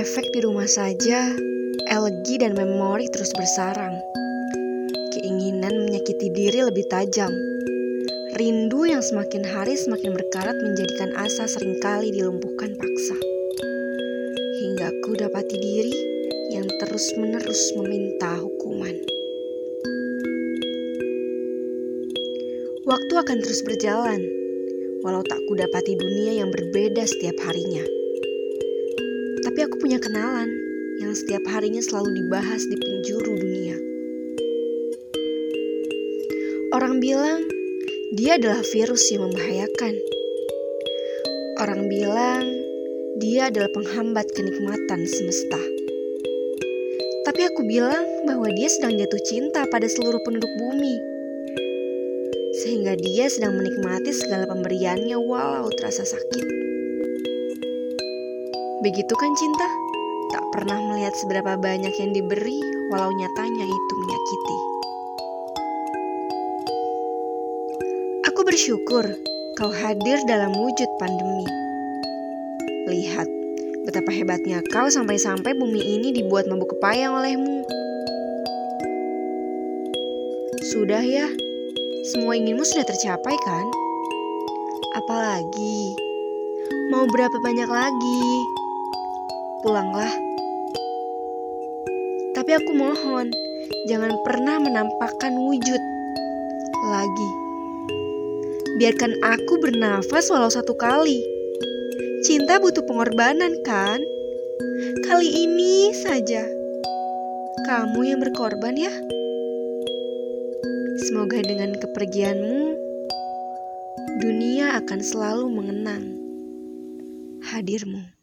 Efek di rumah saja, elegi dan memori terus bersarang. Keinginan menyakiti diri lebih tajam. Rindu yang semakin hari semakin berkarat menjadikan asa sering kali dilumpuhkan paksa. Hingga ku dapati diri yang terus-menerus meminta hukuman. Waktu akan terus berjalan, walau tak kudapati dunia yang berbeda setiap harinya. Punya kenalan yang setiap harinya selalu dibahas di penjuru dunia. Orang bilang dia adalah virus yang membahayakan. Orang bilang dia adalah penghambat kenikmatan semesta. Tapi aku bilang bahwa dia sedang jatuh cinta pada seluruh penduduk bumi. Sehingga dia sedang menikmati segala pemberiannya walau terasa sakit. Begitu kan cinta? Tak pernah melihat seberapa banyak yang diberi walau nyatanya itu menyakiti. Aku bersyukur kau hadir dalam wujud pandemi. Lihat betapa hebatnya kau sampai-sampai bumi ini dibuat mabuk kepayang olehmu. Sudah ya, semua inginmu sudah tercapai kan? Apalagi, mau berapa banyak lagi? Pulanglah. Tapi aku mohon, jangan pernah menampakkan wujud lagi. Biarkan aku bernafas walau satu kali. Cinta butuh pengorbanan, kan? Kali ini saja, kamu yang berkorban, ya. Semoga dengan kepergianmu, dunia akan selalu mengenang hadirmu.